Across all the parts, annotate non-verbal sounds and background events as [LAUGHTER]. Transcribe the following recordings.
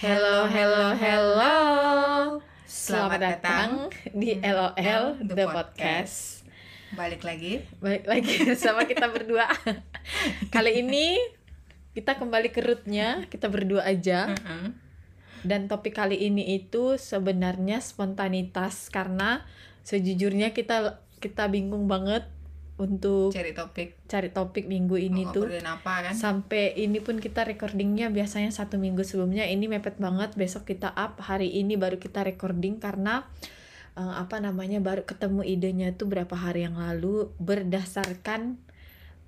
Hello, hello, hello. Selamat, datang di LOL The, The Podcast. Balik lagi. Baik lagi [LAUGHS] sama kita berdua. Kali ini kita kembali ke rootnya, kita berdua aja. Dan topik kali ini itu sebenarnya spontanitas karena sejujurnya kita kita bingung banget untuk Cari topik. cari topik minggu ini Mau tuh. ngobrolin apa kan? Sampai ini pun kita recordingnya biasanya satu minggu sebelumnya ini mepet banget besok kita up hari ini baru kita recording karena eh, apa namanya baru ketemu idenya tuh berapa hari yang lalu berdasarkan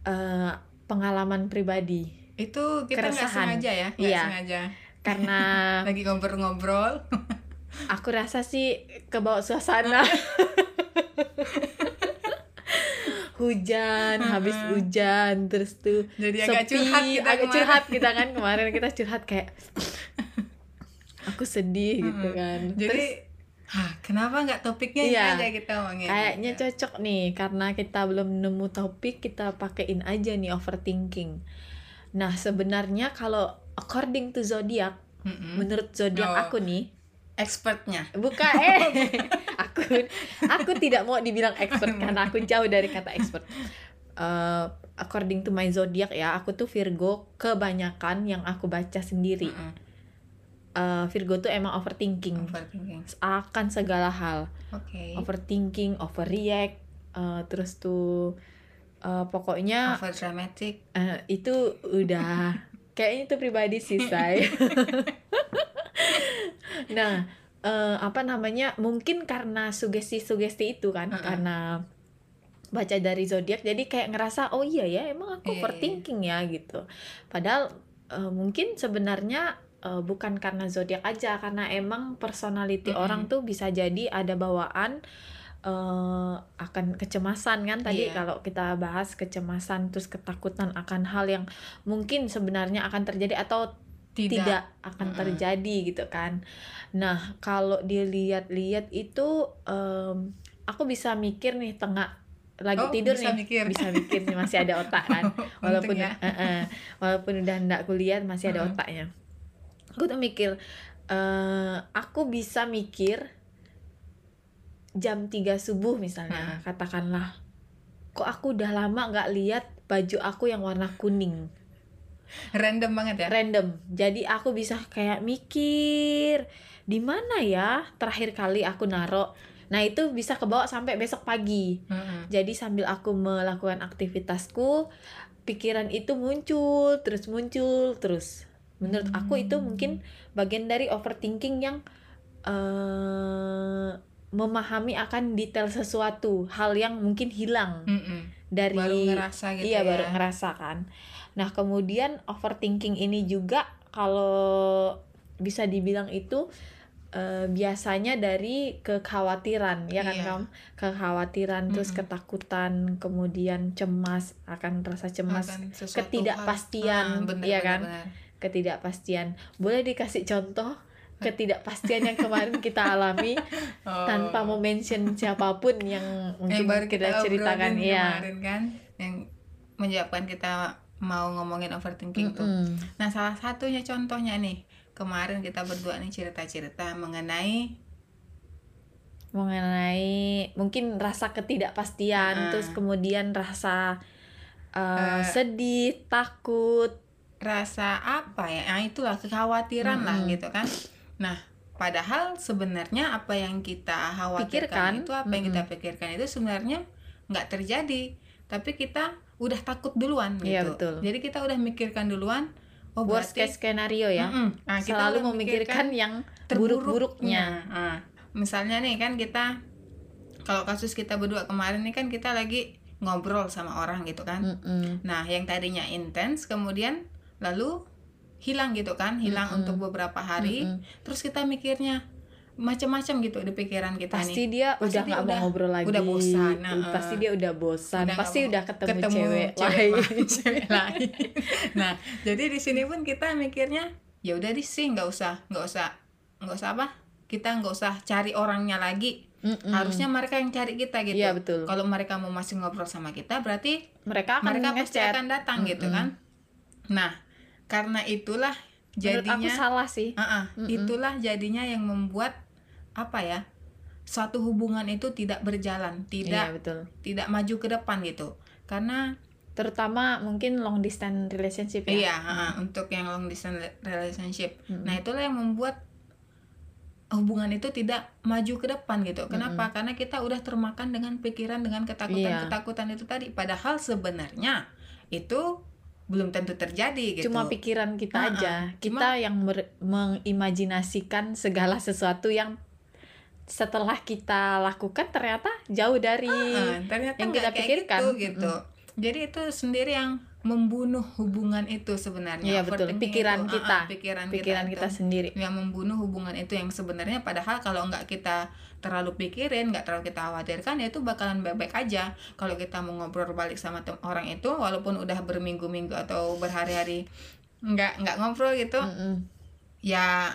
eh, pengalaman pribadi Itu kita nggak sengaja ya? Nggak Iya. sengaja. karena [LAUGHS] Lagi ngobrol-ngobrol. aku rasa sih kebawa suasana [LAUGHS] hujan habis hujan terus tuh Jadi agak sepi, curhat kita agak kemarin. curhat kita kan [LAUGHS] kemarin kita curhat kayak aku sedih gitu kan Jadi, terus hah, kenapa nggak topiknya Iya. aja kita omongin? kayaknya Gitu. cocok nih karena kita belum nemu topik kita pakein aja nih overthinking nah sebenarnya kalau according to zodiak Mm-mm. menurut zodiak Oh. aku nih Expertnya. buka eh [LAUGHS] aku aku tidak mau dibilang expert [LAUGHS] karena aku jauh dari kata expert Eh, according to my zodiak ya aku tuh Virgo kebanyakan yang aku baca sendiri Mm-mm. Eh, Virgo tuh emang overthinking Overthinking. akan segala hal Oke. overthinking overreact eh, terus tuh eh, pokoknya Over dramatic. eh, itu udah [LAUGHS] kayaknya itu pribadi sih say nah eh, apa namanya mungkin karena sugesti-sugesti itu kan Mm-mm. karena baca dari zodiak jadi kayak ngerasa oh iya ya emang aku Iya, iya, overthinking ya gitu padahal eh, mungkin sebenarnya eh, bukan karena zodiak aja karena emang personality Mm-mm. orang tuh bisa jadi ada bawaan eh, akan kecemasan kan tadi Iya. kalau kita bahas kecemasan terus ketakutan akan hal yang mungkin sebenarnya akan terjadi atau Tidak. tidak, akan Mm-mm. terjadi gitu kan. Nah, kalau dilihat-lihat itu em, aku bisa mikir nih tengah lagi Oh, tidur bisa nih mikir. bisa mikir nih masih ada otak kan [LAUGHS] walaupun Untung ya. eh, eh, walaupun udah ndak kuliah masih ada Mm-mm. otaknya aku tuh mikir eh aku bisa mikir jam 3 subuh misalnya katakanlah kok aku udah lama nggak lihat baju aku yang warna kuning Random banget ya. random. Jadi aku bisa kayak mikir di mana ya terakhir kali aku narok. Nah, itu bisa kebawa sampai besok pagi. Mm-mm. Jadi sambil aku melakukan aktivitasku, pikiran itu muncul, terus muncul, terus. Menurut aku itu mungkin bagian dari overthinking yang eh memahami akan detail sesuatu, hal yang mungkin hilang Mm-mm. dari Baru ngerasa gitu iya ya. baru ngerasa kan nah kemudian overthinking ini juga kalau bisa dibilang itu eh, biasanya dari kekhawatiran ya kan Iya. Kam? kekhawatiran terus Mm-mm. ketakutan kemudian cemas akan rasa cemas Akan ketidakpastian. Ah, bener, iya bener, kan? bener. ketidakpastian boleh dikasih contoh ketidakpastian yang kemarin kita alami [LAUGHS] Oh. tanpa mau mention siapa pun yang yang mungkin baru kita, kita ceritakan ya kemarin kan yang menyebabkan kita mau ngomongin overthinking tuh. Mm-mm. Nah, salah satunya contohnya nih, kemarin kita berdua nih cerita-cerita mengenai mengenai mungkin rasa ketidakpastian Ah. terus kemudian rasa uh, Eh. sedih takut rasa apa ya? Nah, itulah kekhawatiran lah Mm-mm. gitu kan. Nah, padahal sebenarnya apa yang kita Pikirkan. khawatirkan itu apa yang kita pikirkan itu sebenarnya nggak terjadi, tapi kita udah takut duluan gitu. Iya, betul. Jadi kita udah mikirkan duluan oh worst berarti case scenario ya Mm-mm. Nah, kita selalu memikirkan yang buruk-buruknya Nah, misalnya nih kan kita kalau kasus kita berdua kemarin nih kan kita lagi ngobrol sama orang gitu kan. Mm-mm. Nah, yang tadinya intens kemudian lalu hilang gitu kan, hilang Mm-mm. untuk beberapa hari. Mm-mm. Terus kita mikirnya macam-macam gitu di pikiran kita pasti nih. dia Pasti udah nggak mau ngobrol lagi udah bosan, nah, pasti dia udah bosan Udah pasti udah ketemu, cewek, cewek lain [LAUGHS] cewek lain. Nah, jadi di sini pun kita mikirnya ya udah di sih nggak usah nggak usah nggak usah apa kita nggak usah cari orangnya lagi Mm-mm. harusnya mereka yang cari kita gitu Iya, betul. kalau mereka mau masih ngobrol sama kita berarti mereka akan mereka pasti akan datang gitu Mm-mm. kan nah karena itulah menurut aku jadinya salah sih Mm-mm. itulah jadinya yang membuat apa ya suatu hubungan itu tidak berjalan iya tidak betul. tidak maju ke depan gitu. Karena terutama mungkin long distance relationship ya. Iya ah, untuk yang long distance relationship. Mm-mm. nah itulah yang membuat hubungan itu tidak maju ke depan gitu. Kenapa? Karena kita udah termakan dengan pikiran dengan ketakutan ketakutan itu tadi. Padahal sebenarnya itu belum tentu terjadi gitu. Cuma pikiran kita Ah, ah. aja kita yang mer- mengimajinasikan segala sesuatu yang setelah kita lakukan ternyata jauh dari Ah, ternyata yang kita pikirkan. gitu, gitu. Jadi itu sendiri yang membunuh hubungan itu sebenarnya. Iya, betul. Pikiran itu, ah, kita. ah, pikiran, pikiran kita, kita itu sendiri yang membunuh hubungan itu yang sebenarnya padahal kalau nggak kita terlalu pikirin, nggak terlalu kita khawatirkan ya itu bakalan baik-baik aja. Kalau kita mau ngobrol balik sama orang itu walaupun udah berminggu-minggu atau berhari-hari nggak nggak ngobrol gitu, Mm-mm. ya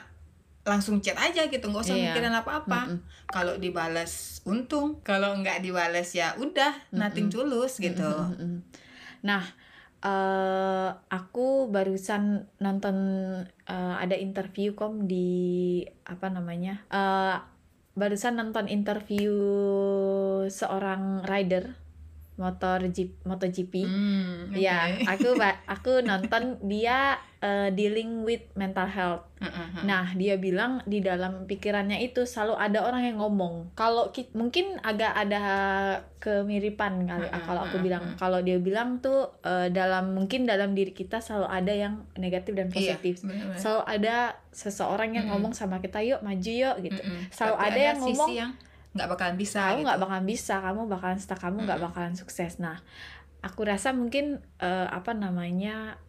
langsung chat aja gitu nggak usah Iya. mikirin apa-apa Mm-mm. kalau dibalas untung kalau nggak dibalas ya udah nothing tulus gitu Mm-mm. Nah, eh aku barusan nonton eh, ada interview kom di apa namanya? eh barusan nonton interview seorang rider motor Jeep MotoGP. Hmm, oke. Ya, [LAUGHS] aku aku nonton dia eh, dealing with mental health. Heeh, heeh. Nah, dia bilang di dalam pikirannya itu selalu ada orang yang ngomong. Kalau ki- mungkin agak ada kemiripan kali ah, Mm-mm, kalau aku bilang. mm. Kalau dia bilang tuh eh, dalam mungkin dalam diri kita selalu ada yang negatif dan iya positif. benar-benar. Selalu ada seseorang yang Mm-mm. ngomong sama kita, "Yuk, maju yuk." gitu. Mm-mm. Selalu Tapi ada yang ngomong, yang nggak bakalan bisa kamu gitu. nggak bakalan bisa, kamu bakalan stuck, kamu nggak Mm-mm. bakalan sukses. Nah, aku rasa mungkin eh, apa namanya?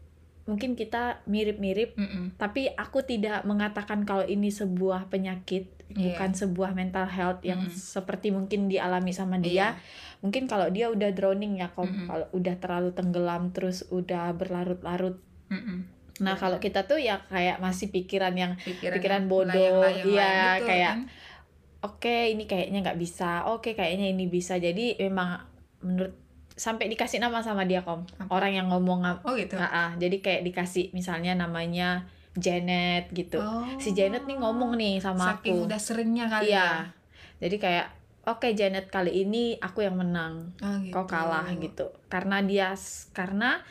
Mungkin kita mirip-mirip Mm-mm. tapi aku tidak mengatakan kalau ini sebuah penyakit Iya. bukan sebuah mental health yang Mm-mm. seperti mungkin dialami sama dia Iya. mungkin kalau dia udah drowning ya Mm-mm. kalau udah terlalu tenggelam terus udah berlarut-larut Mm-mm. nah Benar. kalau kita tuh ya kayak masih pikiran yang pikiran, Pikiran yang bodoh, iya, gitu kayak- kan. Oke ini kayaknya nggak bisa oke kayaknya ini bisa. Jadi memang menurut sampai dikasih nama sama dia kom. Apa? orang yang ngomong oh gitu. Ah, ah, jadi kayak dikasih misalnya namanya Janet gitu. Oh. si Janet nih ngomong nih sama saking aku. udah seringnya kali iya. ya. Jadi kayak oke Janet kali ini aku yang menang. Oh, gitu. kau kalah gitu. Karena dia karena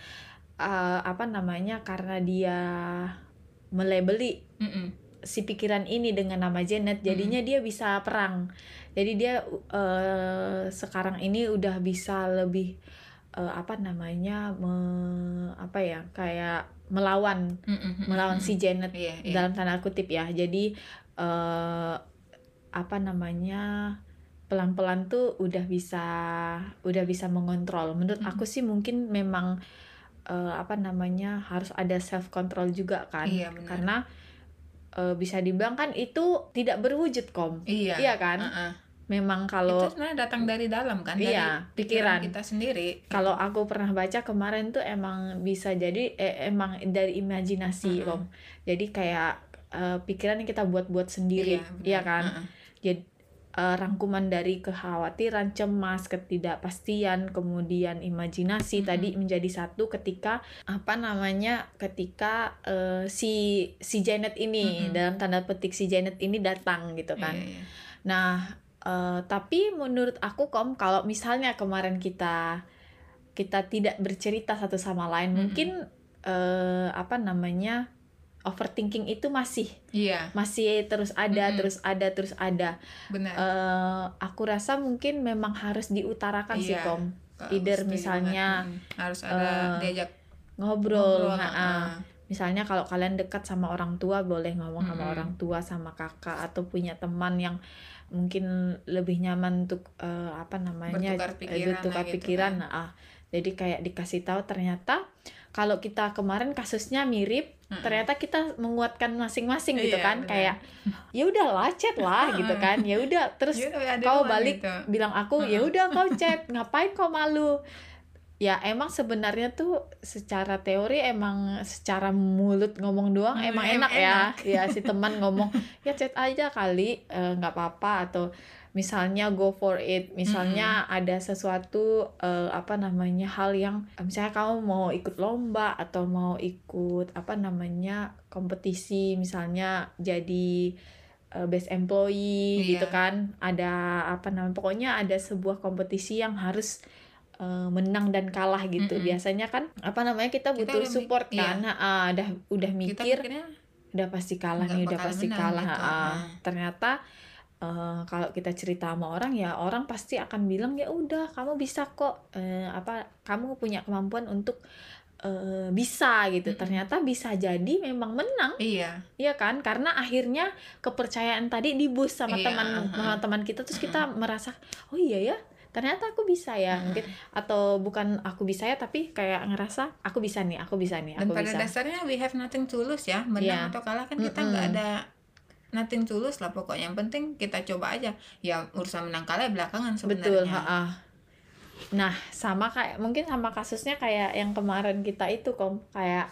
eh, apa namanya karena dia melebeli Mm-mm. Si pikiran ini dengan nama Janet jadinya dia bisa perang jadi dia eh, sekarang ini udah bisa lebih eh, apa namanya me- apa ya kayak melawan Mm-mm. melawan si Janet iya, iya. dalam tanda kutip ya jadi eh apa namanya pelan-pelan tuh udah bisa udah bisa mengontrol menurut Mm. aku sih mungkin memang eh, apa namanya harus ada self control juga kan Iya, benar. karena eh, bisa dibilang kan itu tidak berwujud kom iya iya kan Uh-uh. memang kalau itu sebenarnya datang dari dalam kan Iya, dari pikiran pikiran. kita sendiri kalau aku pernah baca kemarin tuh emang bisa jadi eh, emang dari imajinasi Mm-mm. Kom. jadi kayak eh, pikiran yang kita buat-buat sendiri benar. iya kan Uh-uh. jadi eh, rangkuman dari kekhawatiran, cemas, ketidakpastian, kemudian imajinasi Mm-mm. tadi menjadi satu ketika apa namanya ketika eh, si si Janet ini Mm-mm. dalam tanda petik si Janet ini datang gitu kan. Iya, iya. Nah, eh, tapi menurut aku kom kalau misalnya kemarin kita kita tidak bercerita satu sama lain, Mm-mm. mungkin eh, apa namanya overthinking itu masih iya masih terus ada, Mm-mm. terus ada, terus ada. benar Eh, aku rasa mungkin memang harus diutarakan sih Iya. kom, Kalau either setuju misalnya, banget. Mm. harus ada eh, diajak ngobrol. ngobrol nah, ah. Misalnya kalau kalian dekat sama orang tua boleh ngomong sama Mm-mm. orang tua, sama kakak atau punya teman yang mungkin lebih nyaman untuk eh, apa namanya Bertukar eh, pikiran bertukar gitu pikiran. kan. Nah, ah. jadi kayak dikasih tahu ternyata kalau kita kemarin kasusnya mirip, Mm-mm. ternyata kita menguatkan masing-masing gitu Iya, kan, benar. kayak ya udahlah chat lah gitu kan, ya udah terus Ya udah, ada kau balik gitu. bilang aku ya udah kau [LAUGHS] chat ngapain kau malu ya emang sebenarnya tuh secara teori emang secara mulut ngomong doang Hmm, emang em- enak, ya ya si [LAUGHS] teman ngomong ya chat aja kali eh, nggak apa-apa atau misalnya go for it misalnya ada sesuatu eh, apa namanya hal yang misalnya kamu mau ikut lomba atau mau ikut apa namanya kompetisi misalnya jadi eh, best employee Iya. gitu kan ada apa namanya pokoknya ada sebuah kompetisi yang harus eh, menang dan kalah gitu Mm-mm. biasanya kan apa namanya kita Kita butuh udah mik- support iya. kan Ah, udah udah kita mikir udah pasti kalah nih udah pasti menang kalah gitu. Ah. ternyata eh, kalau kita cerita sama orang ya orang pasti akan bilang ya udah kamu bisa kok eh, apa kamu punya kemampuan untuk eh, bisa gitu. Mm-mm. ternyata bisa jadi memang menang. Iya. Ya kan? Karena akhirnya kepercayaan tadi dibus sama Iya, teman sama teman kita terus kita merasa oh iya ya ternyata aku bisa ya mungkin. Atau bukan aku bisa ya tapi kayak ngerasa aku bisa nih aku bisa nih dan aku pada bisa. dasarnya we have nothing to lose ya menang Iya. atau kalah kan kita nggak Mm-mm. ada nothing to lose lah pokoknya yang penting kita coba aja ya urusan menang kalah belakangan Betul, sebenarnya ha Nah, sama kayak mungkin sama kasusnya kayak yang kemarin kita itu, Kom. Kayak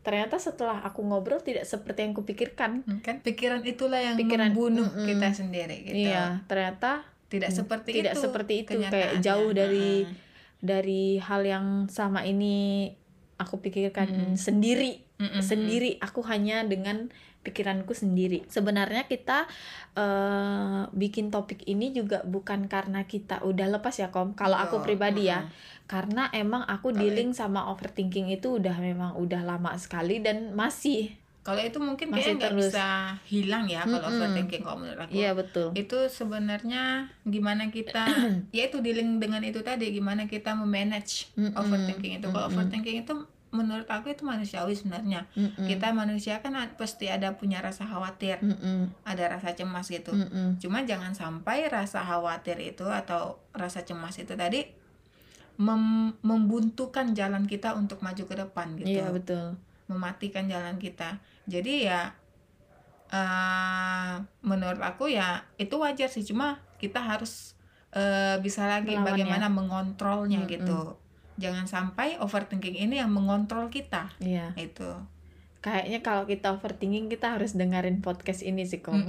ternyata setelah aku ngobrol tidak seperti yang kupikirkan. Hmm, kan pikiran itulah yang Pikiran, membunuh mm-mm. kita sendiri gitu Iya, ternyata tidak Hmm, seperti tidak itu seperti itu, kayak jauh dari- Heeh. dari hal yang sama ini aku pikirkan Mm-mm. sendiri, Mm-mm. sendiri. Aku hanya dengan pikiranku sendiri. Sebenarnya kita eh, bikin topik ini juga bukan karena kita udah lepas ya, Kom. Kalau aku pribadi ya, karena emang aku Kalau dealing sama overthinking itu udah memang udah lama sekali dan masih kalau itu mungkin Masih kayaknya nggak bisa hilang ya kalau Mm-mm. overthinking kalau menurut aku iya betul itu sebenarnya gimana kita [CLEARS THROAT] ya itu dealing dengan itu tadi gimana kita memanage Mm-mm. overthinking itu kalau Mm-mm. overthinking itu menurut aku itu manusiawi sebenarnya Mm-mm. kita manusia kan pasti ada punya rasa khawatir Mm-mm. ada rasa cemas gitu Mm-mm. cuma jangan sampai rasa khawatir itu atau rasa cemas itu tadi mem- membuntukan jalan kita untuk maju ke depan gitu iya betul mematikan jalan kita jadi ya eh menurut aku ya itu wajar sih cuma kita harus eh, bisa lagi Melawannya. bagaimana mengontrolnya Mm-mm. gitu jangan sampai overthinking ini yang mengontrol kita. Iya. Itu. Kayaknya kalau kita overthinking kita harus dengerin podcast ini sih kom.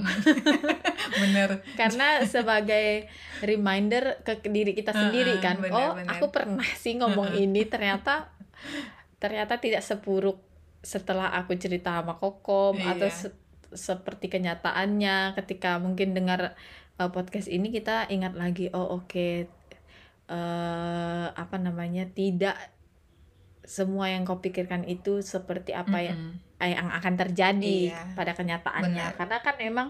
[LAUGHS] Bener. Karena sebagai reminder ke diri kita sendiri Heeh, kan benar, oh benar. aku pernah sih ngomong ini ternyata ternyata tidak sepuruk setelah aku cerita sama kokom Iya. atau se- seperti kenyataannya. Ketika mungkin dengar uh, podcast ini kita ingat lagi oh oke eh apa namanya tidak semua yang kau pikirkan itu seperti apa yang Mm-mm. yang akan terjadi Iya. pada kenyataannya Benar. karena kan emang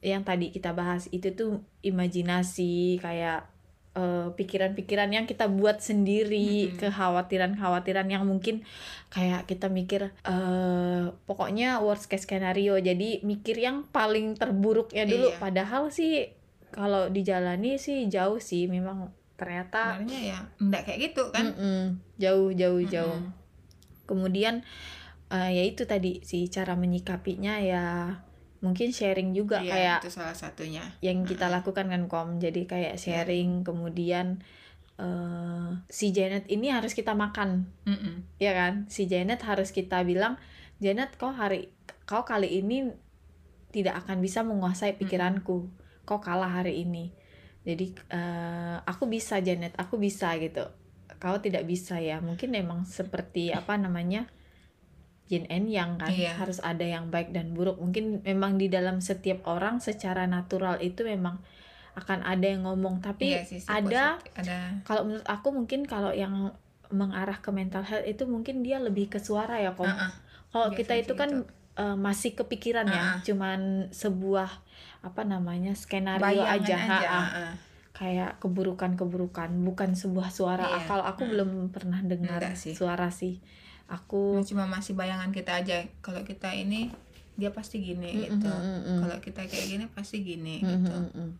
yang tadi kita bahas itu tuh imajinasi kayak eh, pikiran-pikiran yang kita buat sendiri Mm-mm. kekhawatiran-khawatiran yang mungkin kayak kita mikir eh pokoknya worst case scenario jadi mikir yang paling terburuknya dulu Iya. padahal sih kalau dijalani sih jauh sih memang ternyata sebenarnya ya enggak kayak gitu kan? Mm-mm, jauh jauh jauh. Mm-mm. kemudian eh, ya itu tadi sih cara menyikapinya ya mungkin sharing juga Iya, kayak itu salah satunya. yang kita Mm-mm. lakukan kan kom? Jadi kayak Iya. sharing kemudian eh si Janet ini harus kita makan. Mm-mm. ya kan? Si Janet harus kita bilang Janet kau hari kau kali ini tidak akan bisa menguasai pikiranku. Kau kalah hari ini jadi eh, aku bisa Janet aku bisa gitu kau tidak bisa ya mungkin memang seperti apa namanya yin and yang kan Iya. harus ada yang baik dan buruk mungkin memang di dalam setiap orang secara natural itu memang akan ada yang ngomong tapi Iya sih, ada positif. ada kalau menurut aku mungkin kalau yang mengarah ke mental health itu mungkin dia lebih ke suara ya kok Ah, ah. kalau kita itu kan gitu. eh, masih kepikiran ya Ah, ah. cuman sebuah apa namanya skenario bayangan aja, aja, ha, ah. kayak keburukan-keburukan bukan sebuah suara Iya. akal aku Hmm. belum pernah dengar Enggak sih. suara sih aku cuma masih bayangan kita aja kalau kita ini dia pasti gini Mm, gitu mm, mm, mm. kalau kita kayak gini pasti gini Mm, gitu mm, mm,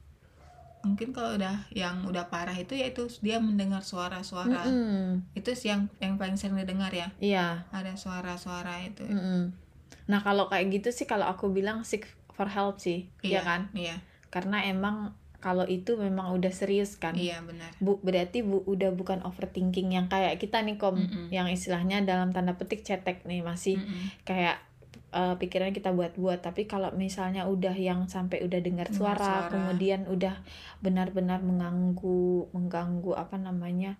mungkin kalau udah yang udah parah itu ya itu dia mendengar suara-suara mm, mm. itu sih yang yang paling sering didengar ya iya ada suara-suara itu mm, mm. nah kalau kayak gitu sih kalau aku bilang seek for help sih iya ya kan iya karena emang kalau itu memang udah serius kan iya benar bu berarti bu udah bukan overthinking yang kayak kita nih kom Mm-mm. yang istilahnya dalam tanda petik cetek nih masih Mm-mm. kayak uh, pikiran kita buat-buat tapi kalau misalnya udah yang sampai udah dengar Dengar suara, suara. kemudian udah benar-benar mengganggu mengganggu apa namanya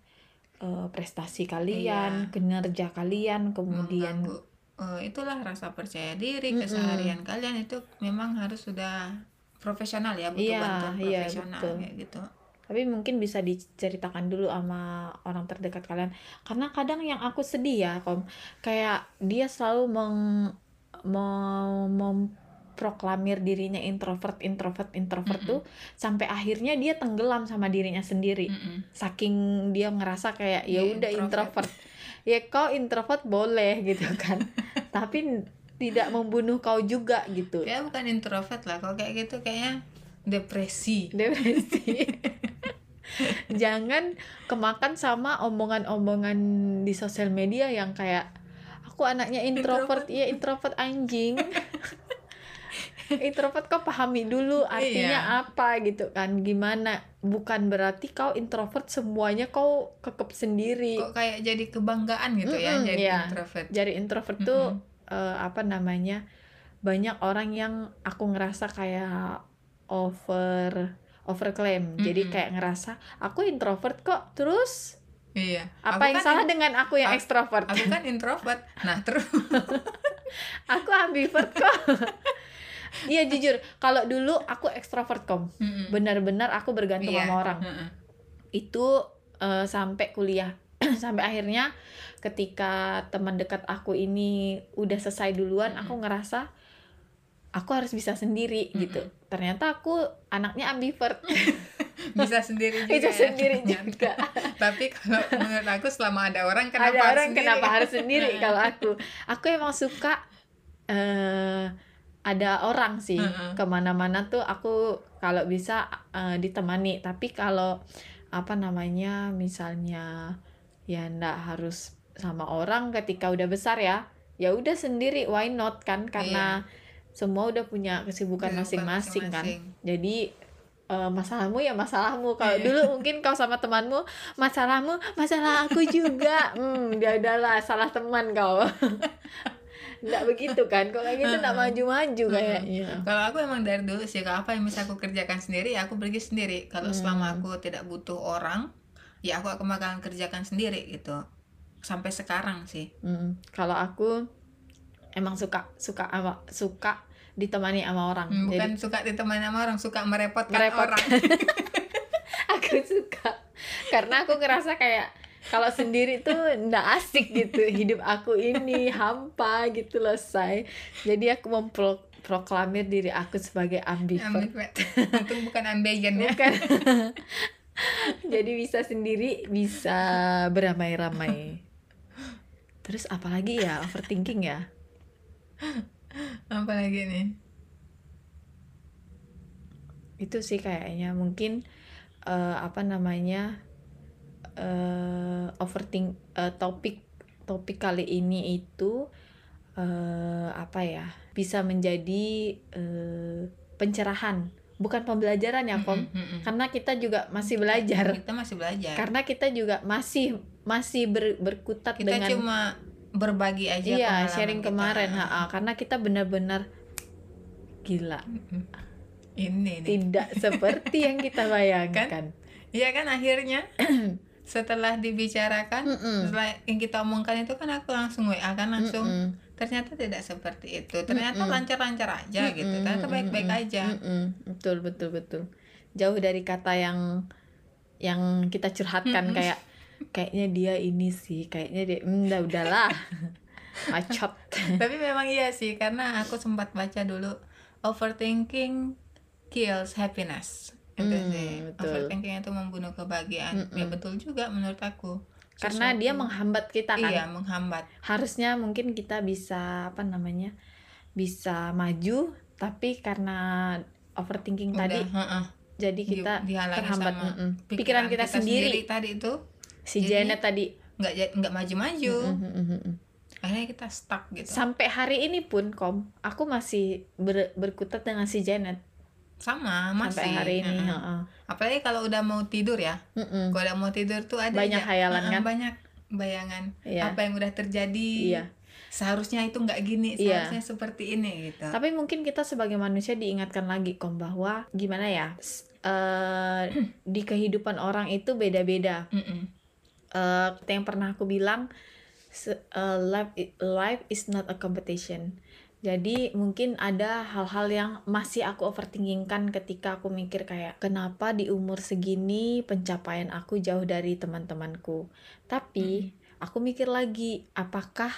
uh, prestasi kalian Iya. kinerja kalian kemudian mengganggu eh, itulah rasa percaya diri keseharian kalian itu memang harus sudah profesional ya butuh Iya, bantuan iya, profesional betul. kayak gitu tapi mungkin bisa diceritakan dulu sama orang terdekat kalian karena kadang yang aku sedih ya kom kayak dia selalu meng mau memproklamir dirinya introvert introvert introvert Mm-mm. tuh sampai akhirnya dia tenggelam sama dirinya sendiri Mm-mm. saking dia ngerasa kayak ya Dia udah introvert. introvert ya kau introvert boleh gitu kan. [LAUGHS] Tapi tidak membunuh kau juga gitu. Ya bukan introvert lah. Kalau kayak gitu kayaknya depresi. Depresi. [LAUGHS] Jangan kemakan sama omongan-omongan di sosial media yang kayak aku anaknya introvert. Iya introvert anjing [LAUGHS] introvert kau pahami dulu artinya Iya. apa gitu kan. Gimana? Bukan berarti kau introvert semuanya kau kekep sendiri. Kok kayak jadi kebanggaan gitu ya Mm-mm, jadi iya. introvert. Jadi introvert tuh eh, apa namanya banyak orang yang aku ngerasa kayak over overclaim. Jadi Mm-mm. kayak ngerasa aku introvert kok terus? Iya. Apa Aku yang kan salah dengan aku yang ekstrovert aku kan introvert. Nah terus [LAUGHS] aku ambivert kok [LAUGHS] iya jujur. Kalau dulu aku ekstrovert kom. Benar-benar aku bergantung Iya. sama orang. Itu eh, sampai kuliah. [CLEARS THROAT] Sampai akhirnya ketika teman dekat aku ini udah selesai duluan aku ngerasa aku harus bisa sendiri gitu. Ternyata aku anaknya ambivert. [LAUGHS] Bisa sendiri [LAUGHS] juga bisa ya, sendiri ternyata. juga. [LAUGHS] Tapi kalau menurut aku selama ada orang kenapa ada harus orang sendiri? kenapa harus sendiri kalau aku? Aku emang suka eh ada orang sih Mm-mm. ke mana-mana tuh aku kalau bisa eh, ditemani. Tapi kalau apa namanya misalnya ya ndak harus sama orang ketika udah besar ya ya udah sendiri why not kan? Karena semua udah punya kesibukan Kesibukan masing-masing kan. jadi eh, masalahmu ya masalahmu. Kalau Iya. dulu mungkin kau sama temanmu masalahmu masalah aku juga. [LAUGHS] Hmm dia adalah salah teman kau [LAUGHS] nggak begitu kan kalau kayak gitu nggak maju-maju kayaknya Kalau aku emang dari dulu sih kalau apa yang bisa aku kerjakan sendiri ya aku pergi sendiri. Kalau Hmm. selama aku tidak butuh orang, ya aku akan bakalan kerjakan sendiri gitu. Sampai sekarang sih. Hmm, kalau aku emang suka suka ama, suka ditemani sama orang Hmm, jadi bukan suka ditemani sama orang, suka merepotkan, Merepotkan. orang. [LAUGHS] aku suka karena aku ngerasa kayak kalau sendiri tuh ndak asik gitu hidup aku ini hampa gitu loh say jadi aku memproklamir diri aku sebagai ambivert Ambivert. Itu bukan ambigen ya. bukan [LAUGHS] jadi bisa sendiri bisa beramai-ramai terus apalagi ya overthinking ya Apalagi nih? itu sih kayaknya mungkin eh, apa namanya eh overthink eh, topik topik kali ini itu eh apa ya bisa menjadi eh, pencerahan bukan pembelajaran ya kom Mm-mm, mm-mm. karena kita juga masih belajar Kita masih belajar. karena kita juga masih masih ber- berkutat kita dengan cuma berbagi aja iya sharing kita. kemarin ha-ha. karena kita benar-benar gila. Ini nih. tidak seperti yang kita [LAUGHS] bayangkan Iya kan akhirnya [CLEARS THROAT] setelah dibicarakan Mm-mm. setelah yang kita omongkan itu kan aku langsung WA kan langsung Mm-mm. ternyata tidak seperti itu. Ternyata lancar-lancar aja gitu. Mm-mm, ternyata baik-baik aja. Mm-mm. betul betul betul. Jauh dari kata yang yang kita curhatkan Mm-mm. kayak kayaknya dia ini sih kayaknya dia hmm, udah udahlah. [LAUGHS] Acot tapi memang iya sih karena aku sempat baca dulu overthinking kills happiness itu Hmm, sih. betul. overthinking itu membunuh kebahagiaan. Ya Mm-mm. betul juga menurut aku. Karena Sesuatu- dia menghambat kita kan. iya menghambat. Harusnya mungkin kita bisa apa namanya bisa maju tapi karena overthinking Udah, tadi heeh. jadi Di- kita dihalangi terhambat sama mm-mm. pikiran, kita, sendiri, tadi itu. Si Jadi- Janet tadi. nggak nggak maju-maju. Akhirnya kita stuck gitu. Sampai hari ini pun kom aku masih ber- berkutat dengan si Janet sama masih sampai hari ini heeh. heeh. apalagi kalau udah mau tidur ya Mm-mm. kalau udah mau tidur tuh ada Banyak hayalan kan? banyak bayangan Iya. apa yang udah terjadi Iya. seharusnya itu nggak gini Iya. seharusnya seperti ini gitu Tapi mungkin kita sebagai manusia diingatkan lagi kom bahwa gimana ya eh, di kehidupan orang itu beda-beda. Mm-mm. Eh, yang pernah aku bilang eh, life life is not a competition. Jadi mungkin ada hal-hal yang masih aku overthinkingkan ketika aku mikir kayak kenapa di umur segini pencapaian aku jauh dari teman-temanku. Tapi aku mikir lagi apakah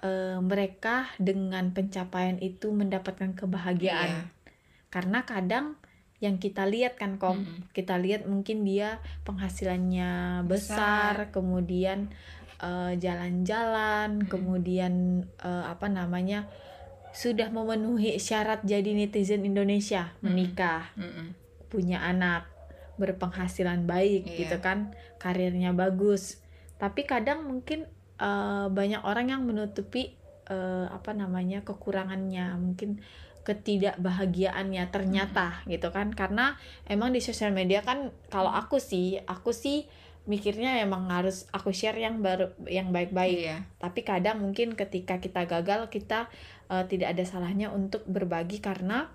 eh, mereka dengan pencapaian itu mendapatkan kebahagiaan? Iya. Karena kadang yang kita lihat kan kom Mm-mm. kita lihat mungkin dia penghasilannya besar, Besar. kemudian eh, jalan-jalan Mm-mm. kemudian eh, apa namanya sudah memenuhi syarat jadi netizen Indonesia menikah Mm-mm. punya anak berpenghasilan baik Iya. gitu kan karirnya bagus. Tapi kadang mungkin eh, banyak orang yang menutupi eh, apa namanya kekurangannya mungkin ketidakbahagiaannya ternyata gitu kan. Karena emang di sosial media kan kalau aku sih aku sih mikirnya emang harus aku share yang baru yang baik-baik Iya. tapi kadang mungkin ketika kita gagal kita eh, tidak ada salahnya untuk berbagi karena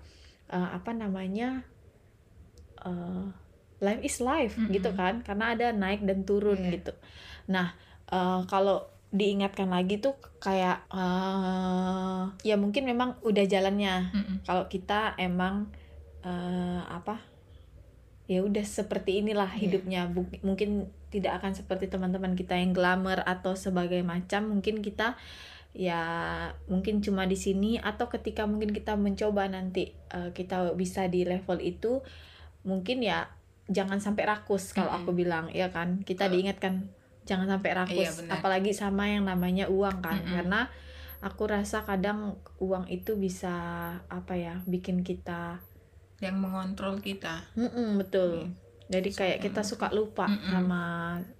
eh, apa namanya eh, life is life Mm-mm. gitu kan karena ada naik dan turun Iya. gitu nah eh, kalau diingatkan lagi tuh kayak eh, ya mungkin memang udah jalannya Mm-mm. kalau kita emang eh, apa ya udah seperti inilah Iya. hidupnya mungkin tidak akan seperti teman-teman kita yang glamour atau sebagai macam. Mungkin kita ya mungkin cuma di sini atau ketika mungkin kita mencoba nanti eh, kita bisa di level itu mungkin ya jangan sampai rakus kalau Mm-mm. aku bilang ya kan? Kita diingatkan jangan sampai rakus. Iya, apalagi sama yang namanya uang kan? Mm-mm. karena aku rasa kadang uang itu bisa apa ya bikin kita yang mengontrol kita. Mm-mm, betul. Iya. Jadi kayak Suka kita suka lupa Mm-mm. sama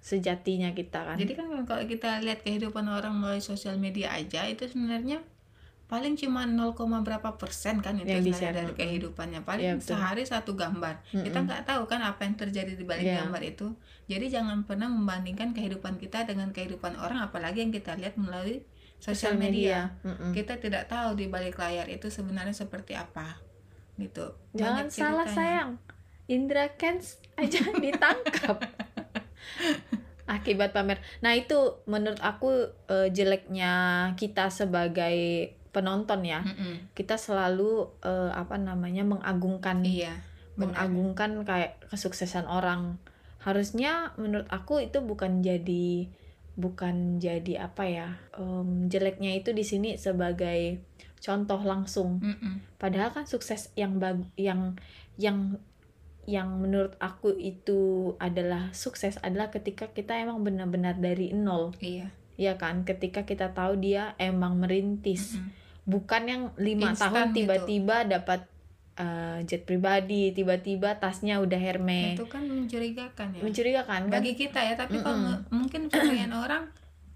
sejatinya kita kan Jadi kan kalau kita lihat kehidupan orang melalui sosial media aja itu sebenarnya paling cuma 0, berapa persen kan itu Yang sebenarnya dari mm. kehidupannya paling betul. sehari satu gambar kita Mm-mm. nggak tahu kan apa yang terjadi di balik Iya. gambar itu jadi jangan pernah membandingkan kehidupan kita dengan kehidupan orang apalagi yang kita lihat melalui sosial media, Mm-mm. kita tidak tahu di balik layar itu sebenarnya seperti apa gitu jangan Banyak salah ceritanya. sayang Indra Kens aja [LAUGHS] ditangkap akibat pamer nah itu menurut aku eh, jeleknya kita sebagai penonton ya Mm-mm. kita selalu eh, apa namanya mengagungkan iya benar. mengagungkan kayak kesuksesan orang harusnya menurut aku itu bukan jadi bukan jadi apa ya em, jeleknya itu di sini sebagai contoh langsung Mm-mm. padahal kan sukses yang bag yang yang yang menurut aku itu adalah sukses adalah ketika kita emang benar-benar dari nol iya ya kan ketika kita tahu dia emang merintis Mm-mm. bukan yang lima Instan tahun gitu. tiba-tiba dapat eh, jet pribadi tiba-tiba tasnya udah Hermes itu kan mencurigakan ya mencurigakan kan bagi kita ya tapi kalau Mm-mm. nge- mungkin sebagian [CLEARS THROAT] orang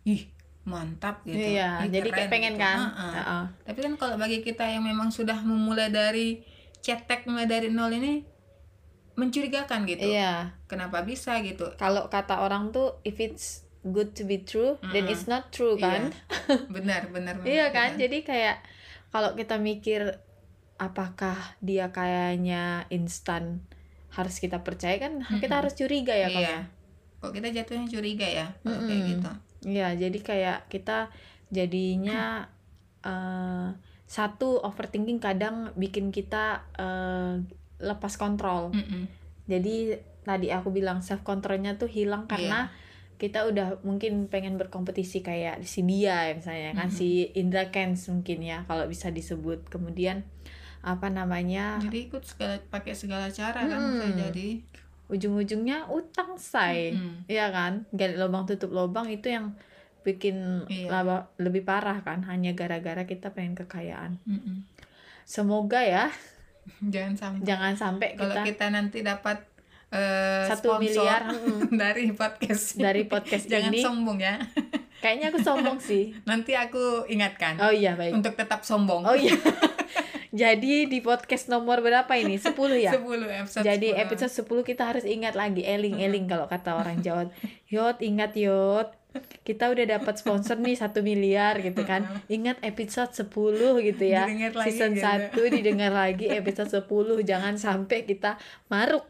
ih mantap gitu iya Ih, jadi kayak pengen gitu. kan Heeh. Heeh. tapi kan kalau bagi kita yang memang sudah memulai dari cetek mulai dari nol ini mencurigakan gitu iya kenapa bisa gitu kalau kata orang tuh if it's good to be true then Mm-mm. it's not true kan [LAUGHS] benar benar Iya benar. kan, jadi kayak kalau kita mikir apakah dia kayaknya instan harus kita percaya kan kita Mm-mm. harus curiga ya Kak, iya ya. kok kita jatuhnya curiga ya kalau kayak Mm-mm. gitu Iya, jadi kayak kita jadinya eh, satu overthinking kadang bikin kita eh, lepas kontrol. Mm-mm. Jadi tadi aku bilang self controlnya tuh hilang karena kita udah mungkin pengen berkompetisi kayak si dia misalnya kan Mhm. si Indra Kens mungkin ya kalau bisa disebut. Kemudian apa namanya jadi ikut segala pakai segala cara kan Mm-mm. bisa jadi ujung-ujungnya utang say. Mm-mm. Iya kan? Gali lubang tutup lubang itu yang bikin Iya. laba- lebih parah kan hanya gara-gara kita pengen kekayaan. Mm-mm. Semoga ya [LAUGHS] jangan sampai jangan sampai kalau kita kita nanti dapat eh, satu miliar [LAUGHS] dari podcast dari podcast [LAUGHS] jangan ini. sombong ya Kayaknya aku sombong sih. nanti aku ingatkan Oh iya baik. untuk tetap sombong Oh iya. Jadi di podcast nomor berapa ini? 10 ya? 10 episode Jadi 10. episode 10 kita harus ingat lagi eling-eling kalau kata orang Jawa. Yot ingat yot. Kita udah dapat sponsor nih satu miliar gitu kan. [LAUGHS] Ingat episode 10 gitu ya. Didengar lagi season gitu. 1 didengar lagi episode 10 jangan sampai kita maruk.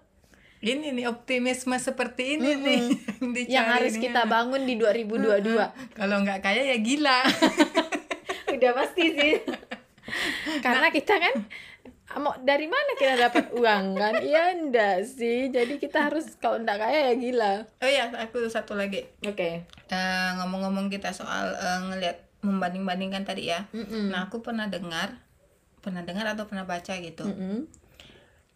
Ini nih optimisme seperti ini nih yang, dicari yang harus nih. kita bangun di 2022 kalau nggak kaya ya gila. [LAUGHS] Udah pasti sih. [LAUGHS] Karena kita kan mau dari mana kita dapat uang kan? Iya enggak sih? Jadi kita harus kalau enggak kaya ya gila. Oh ya aku satu lagi. Oke. Eh, ngomong-ngomong kita soal eh, ngelihat membanding-bandingkan tadi ya. Mm-mm. nah aku pernah dengar pernah dengar atau pernah baca gitu. Mm-mm.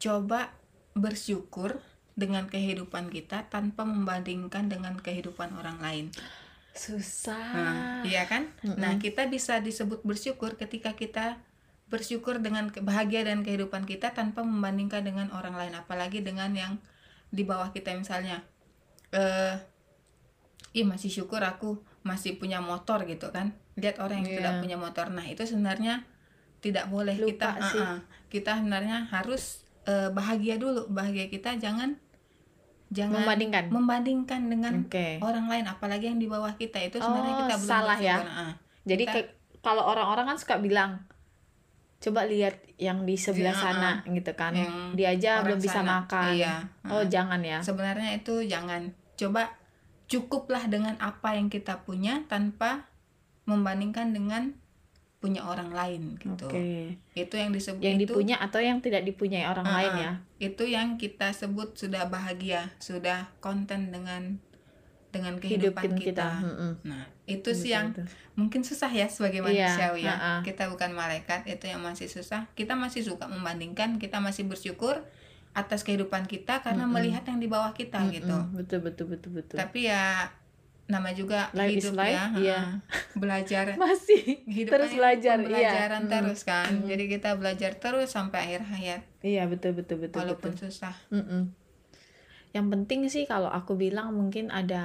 coba bersyukur dengan kehidupan kita tanpa membandingkan dengan kehidupan orang lain. Susah. Nah, iya kan? Nah, kita bisa disebut bersyukur ketika kita bersyukur dengan bahagia dan kehidupan kita tanpa membandingkan dengan orang lain, apalagi dengan yang di bawah kita misalnya. Eh, ih masih syukur aku masih punya motor gitu kan? Lihat orang yang Iya. tidak punya motor. Nah, itu sebenarnya tidak boleh Lupa kita sih. uh-uh. kita sebenarnya harus eh, bahagia dulu. Bahagia kita jangan jangan Membandingkan. membandingkan dengan Oke. orang lain apalagi yang di bawah kita itu sebenarnya Oh, kita belum salah ya. bersyukur. Ah. Jadi Kita- kalau orang-orang kan suka bilang coba lihat yang di sebelah Iya, sana gitu kan. Yang Dia aja belum bisa sana. makan. Iya. Oh, jangan ya. sebenarnya itu jangan coba cukuplah dengan apa yang kita punya tanpa membandingkan dengan punya orang lain gitu Oke. itu yang disebut Yang itu dipunya atau yang tidak dipunyai orang Ah, lain ya. itu yang kita sebut sudah bahagia sudah konten dengan dengan kehidupan Hidupin kita, kita. Nah itu sih yang Betul. mungkin susah ya sebagai Iya, manusiawi ya. ha-ha. Kita bukan malaikat, itu yang masih susah. Kita masih suka membandingkan, kita masih bersyukur atas kehidupan kita karena Mm-mm. melihat yang di bawah kita Mm-mm. gitu. Betul betul betul betul. Tapi ya nama juga Life is hidup life, ya, iya. ha-ha. belajar. [LAUGHS] Masih Hidup terus belajar pembelajaran iya. terus kan. Mm. Jadi kita belajar terus sampai akhir hayat Iya betul betul betul walaupun betul. susah. Mm-mm. Yang penting sih kalau aku bilang mungkin ada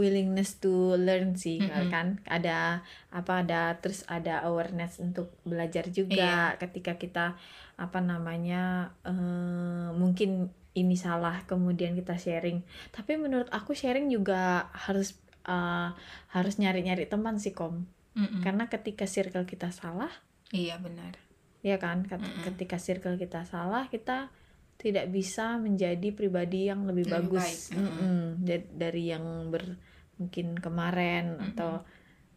willingness to learn sih Mm-mm. kan ada apa ada terus ada awareness untuk belajar Iya. juga ketika kita apa namanya eh, mungkin ini salah kemudian kita sharing tapi menurut aku sharing juga harus eh, harus nyari-nyari teman sih kom Mm-mm. karena ketika circle kita salah Iya benar. ya kan Ket- Mm-mm. ketika circle kita salah kita tidak bisa menjadi pribadi yang lebih, Lebih bagus baik. Mm-mm. Da- dari yang ber mungkin kemarin Mm-mm. atau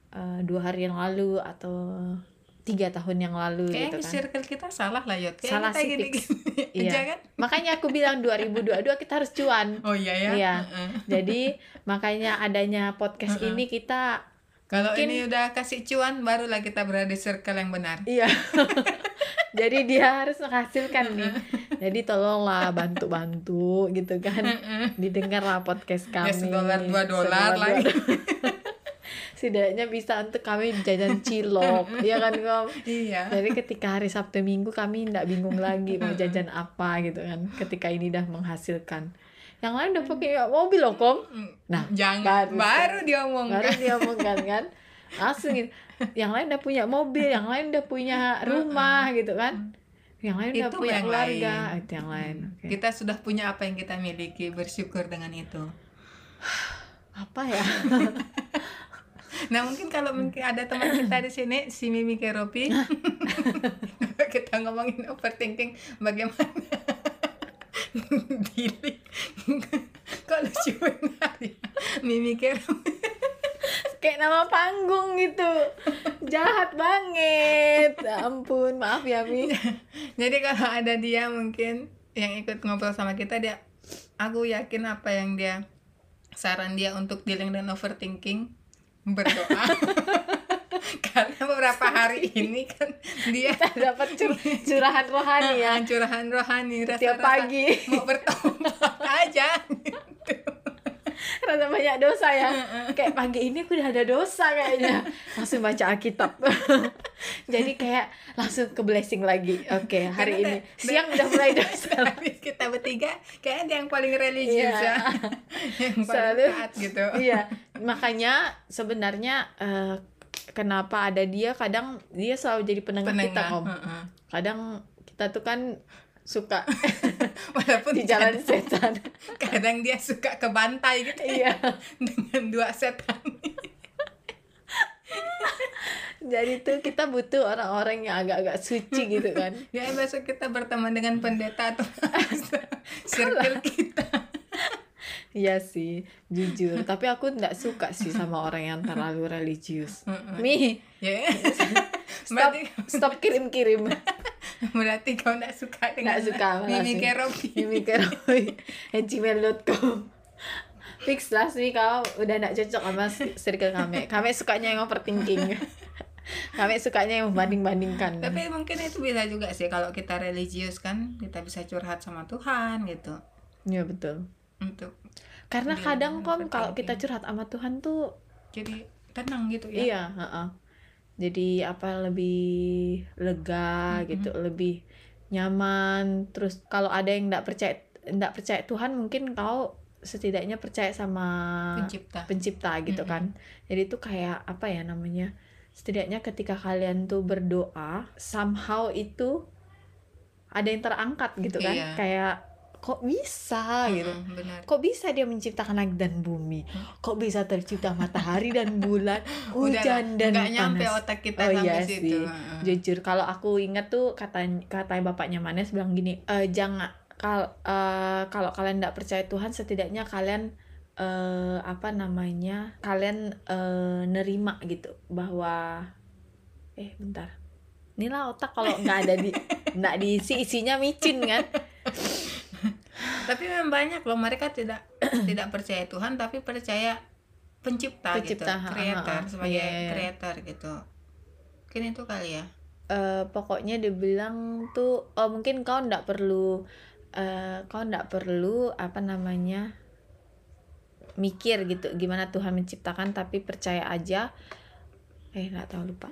eh, dua hari yang lalu atau tiga tahun yang lalu Kayaknya gitu kan circle kita salah lah Yot. Kayak Salah kita sih, gini-gini [LAUGHS] Iya. kan? makanya aku bilang 2022 kita harus cuan Oh iya ya. Iya. Heeh. jadi makanya adanya podcast Mm-mm. ini kita Kalau Mungkin- ini udah kasih cuan, barulah kita berada di circle yang benar. Iya. [LAUGHS] Jadi dia harus menghasilkan nih. Jadi tolonglah bantu-bantu gitu kan. Didengarlah podcast kami. Ya, sedolar, dua dolar lagi. [LAUGHS] Setidaknya bisa untuk kami jajan cilok, ya kan Kom? Iya. Jadi ketika hari Sabtu Minggu kami tidak bingung lagi mau jajan apa gitu kan. Ketika ini udah menghasilkan. Yang lain udah pakai mobil loh Kom. Nah, Jangan baru- baru, diomongkan. baru dia omongkan kan langsung gitu. yang lain udah punya mobil yang lain udah punya rumah gitu kan yang lain udah Itu punya yang keluarga lain. itu yang lain Oke. Kita sudah punya apa yang kita miliki, bersyukur dengan itu. [SIGHS] apa ya [LAUGHS] Nah mungkin kalau mungkin ada teman kita di sini, si Mimi Keropi, [LAUGHS] [LAUGHS] kita ngomongin overthinking, bagaimana Dili, kok lucu benar ya, Mimi Keropi. Kayak nama panggung gitu. Jahat banget. Ya ampun maaf ya Mi. [LAUGHS] Jadi kalau ada dia mungkin yang ikut ngobrol sama kita dia aku yakin apa yang dia saran dia untuk dealing dengan overthinking berdoa. [LAUGHS] Karena beberapa hari ini kan dia dapat cur curahan rohani ya. Ah, curahan rohani Tiap rasa-rasa pagi. mau bertobat [LAUGHS] aja [LAUGHS] rasa banyak dosa ya. Kayak pagi ini aku udah ada dosa kayaknya. Langsung baca Alkitab. [LAUGHS] Jadi kayak langsung ke blessing lagi. Oke hari Karena ini. siang udah mulai [LAUGHS] dosa. Habis kita bertiga kayaknya dia yang paling religius Iya. ya. Yang paling Selalu. taat gitu. Iya. Makanya sebenarnya eh, kenapa ada dia kadang dia selalu jadi penengah, kita penengah om. Heeh. kadang kita tuh kan suka. [LAUGHS] Walaupun di jalan setan. [LAUGHS] kadang dia suka ke bantai gitu ya, iya. [LAUGHS] Dengan dua setan jadi tuh kita butuh orang-orang yang agak-agak suci gitu kan. Ya besok kita berteman dengan pendeta atau circle kita. Iya sih, jujur. Tapi aku nggak suka sih sama orang yang terlalu religius. Mi, ya stop, stop kirim-kirim. [LAUGHS] berarti kau nggak suka dengan Nggak suka Mimi. Keropi Mimi Keroy, [LAUGHS] gmail.com. Fix lah sih kau udah nggak cocok sama circle kami. Kami sukanya yang overthinking. [LAUGHS] Kami sukanya yang membanding-bandingkan. tapi mungkin itu bisa juga sih kalau kita religius kan kita bisa curhat sama Tuhan gitu Iya betul. untuk Karena kadang kom kalau kita curhat sama Tuhan tuh jadi tenang gitu ya Iya, heeh. Jadi apa lebih lega Mm-mm. gitu, lebih nyaman. Terus kalau ada yang nggak percaya nggak percaya Tuhan, mungkin kau setidaknya percaya sama pencipta pencipta gitu Mm-mm. kan. Jadi itu kayak apa ya namanya? Setidaknya ketika kalian tuh berdoa, somehow itu ada yang terangkat gitu kan. Iya. Kayak kok bisa? Gitu. Mm-mm, benar. Kok bisa dia menciptakan langit dan bumi? Kok bisa tercipta matahari dan bulan [LAUGHS] Udah hujan dan nggak nyampe panas? otak kita Oh, iya situ sih. Jujur kalau aku ingat tuh kata katanya bapaknya Manes bilang gini "Eh, jangan kal eh, kalau kalian tidak percaya Tuhan setidaknya kalian eh, apa namanya kalian eh, nerima gitu. Bahwa eh bentar. Inilah otak kalau nggak ada di [LAUGHS] nggak diisi isinya micin kan [LAUGHS] tapi memang banyak loh mereka tidak [CLEARS THROAT] tidak percaya Tuhan tapi percaya pencipta, Pencipta, gitu ha, ha, creator sebagai Iya, iya. creator gitu. Mungkin itu kali ya. Eh pokoknya dia bilang tuh oh mungkin kau ndak perlu eh kau ndak perlu apa namanya mikir gitu gimana Tuhan menciptakan tapi percaya aja. Eh nggak tahu lupa.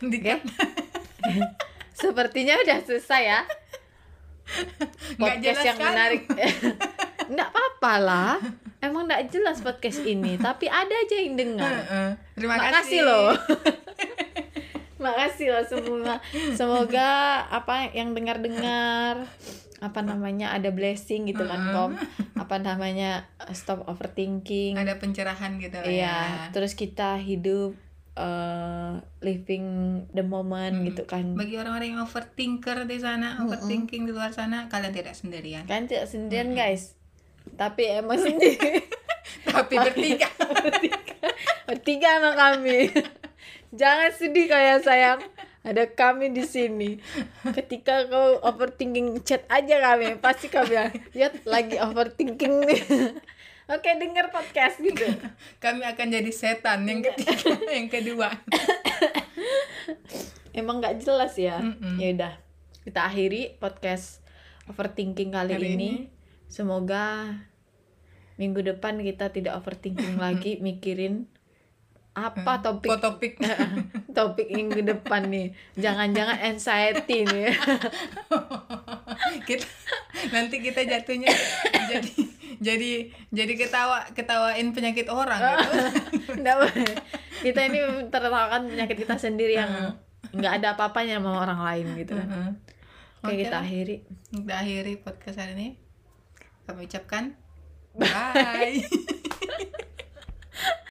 Di- [LAUGHS] oke. [LAUGHS] sepertinya udah selesai ya [LAUGHS] podcast jelas yang kan? menarik [LAUGHS] nggak apa-apa lah emang nggak jelas podcast ini tapi ada aja yang dengar terima kasih loh. [LAUGHS] Makasih loh semua. Semoga apa yang dengar-dengar apa namanya ada blessing gitu kan Mm-mm. kom apa namanya stop overthinking ada pencerahan gitu lah iya ya terus kita hidup eh, living the moment Mm. gitu kan. Bagi orang-orang yang overthinker di sana Mm-mm. overthinking di luar sana kalian tidak sendirian. Kan tidak sendirian Mm-mm. guys. Tapi emang [LAUGHS] sendiri. Tapi [LAUGHS] bertiga. Bertiga. Sama kami. [LAUGHS] Jangan sedih kayak sayang. Ada kami di sini. Ketika kau overthinking chat aja kami. Pasti kami lihat lagi overthinking nih oke dengar podcast gitu. [LAUGHS] Kami akan jadi setan yang ketiga [LAUGHS] yang kedua. [LAUGHS] Emang nggak jelas ya? Mm-mm. ya udah kita akhiri podcast overthinking kali, ini. ini. semoga minggu depan kita tidak overthinking lagi mikirin apa topik topik? Topik minggu depan nih. Jangan-jangan anxiety nih. Kita nanti kita jatuhnya jadi jadi jadi ketawa ketawain penyakit orang gitu. [LAUGHS] Nggak boleh. kita ini tertawakan penyakit kita sendiri yang nggak ada apa-apanya sama orang lain gitu kan. Oke Oke kita lah. akhiri. Kita akhiri podcast hari ini. Kami ucapkan [LAUGHS] bye [LAUGHS]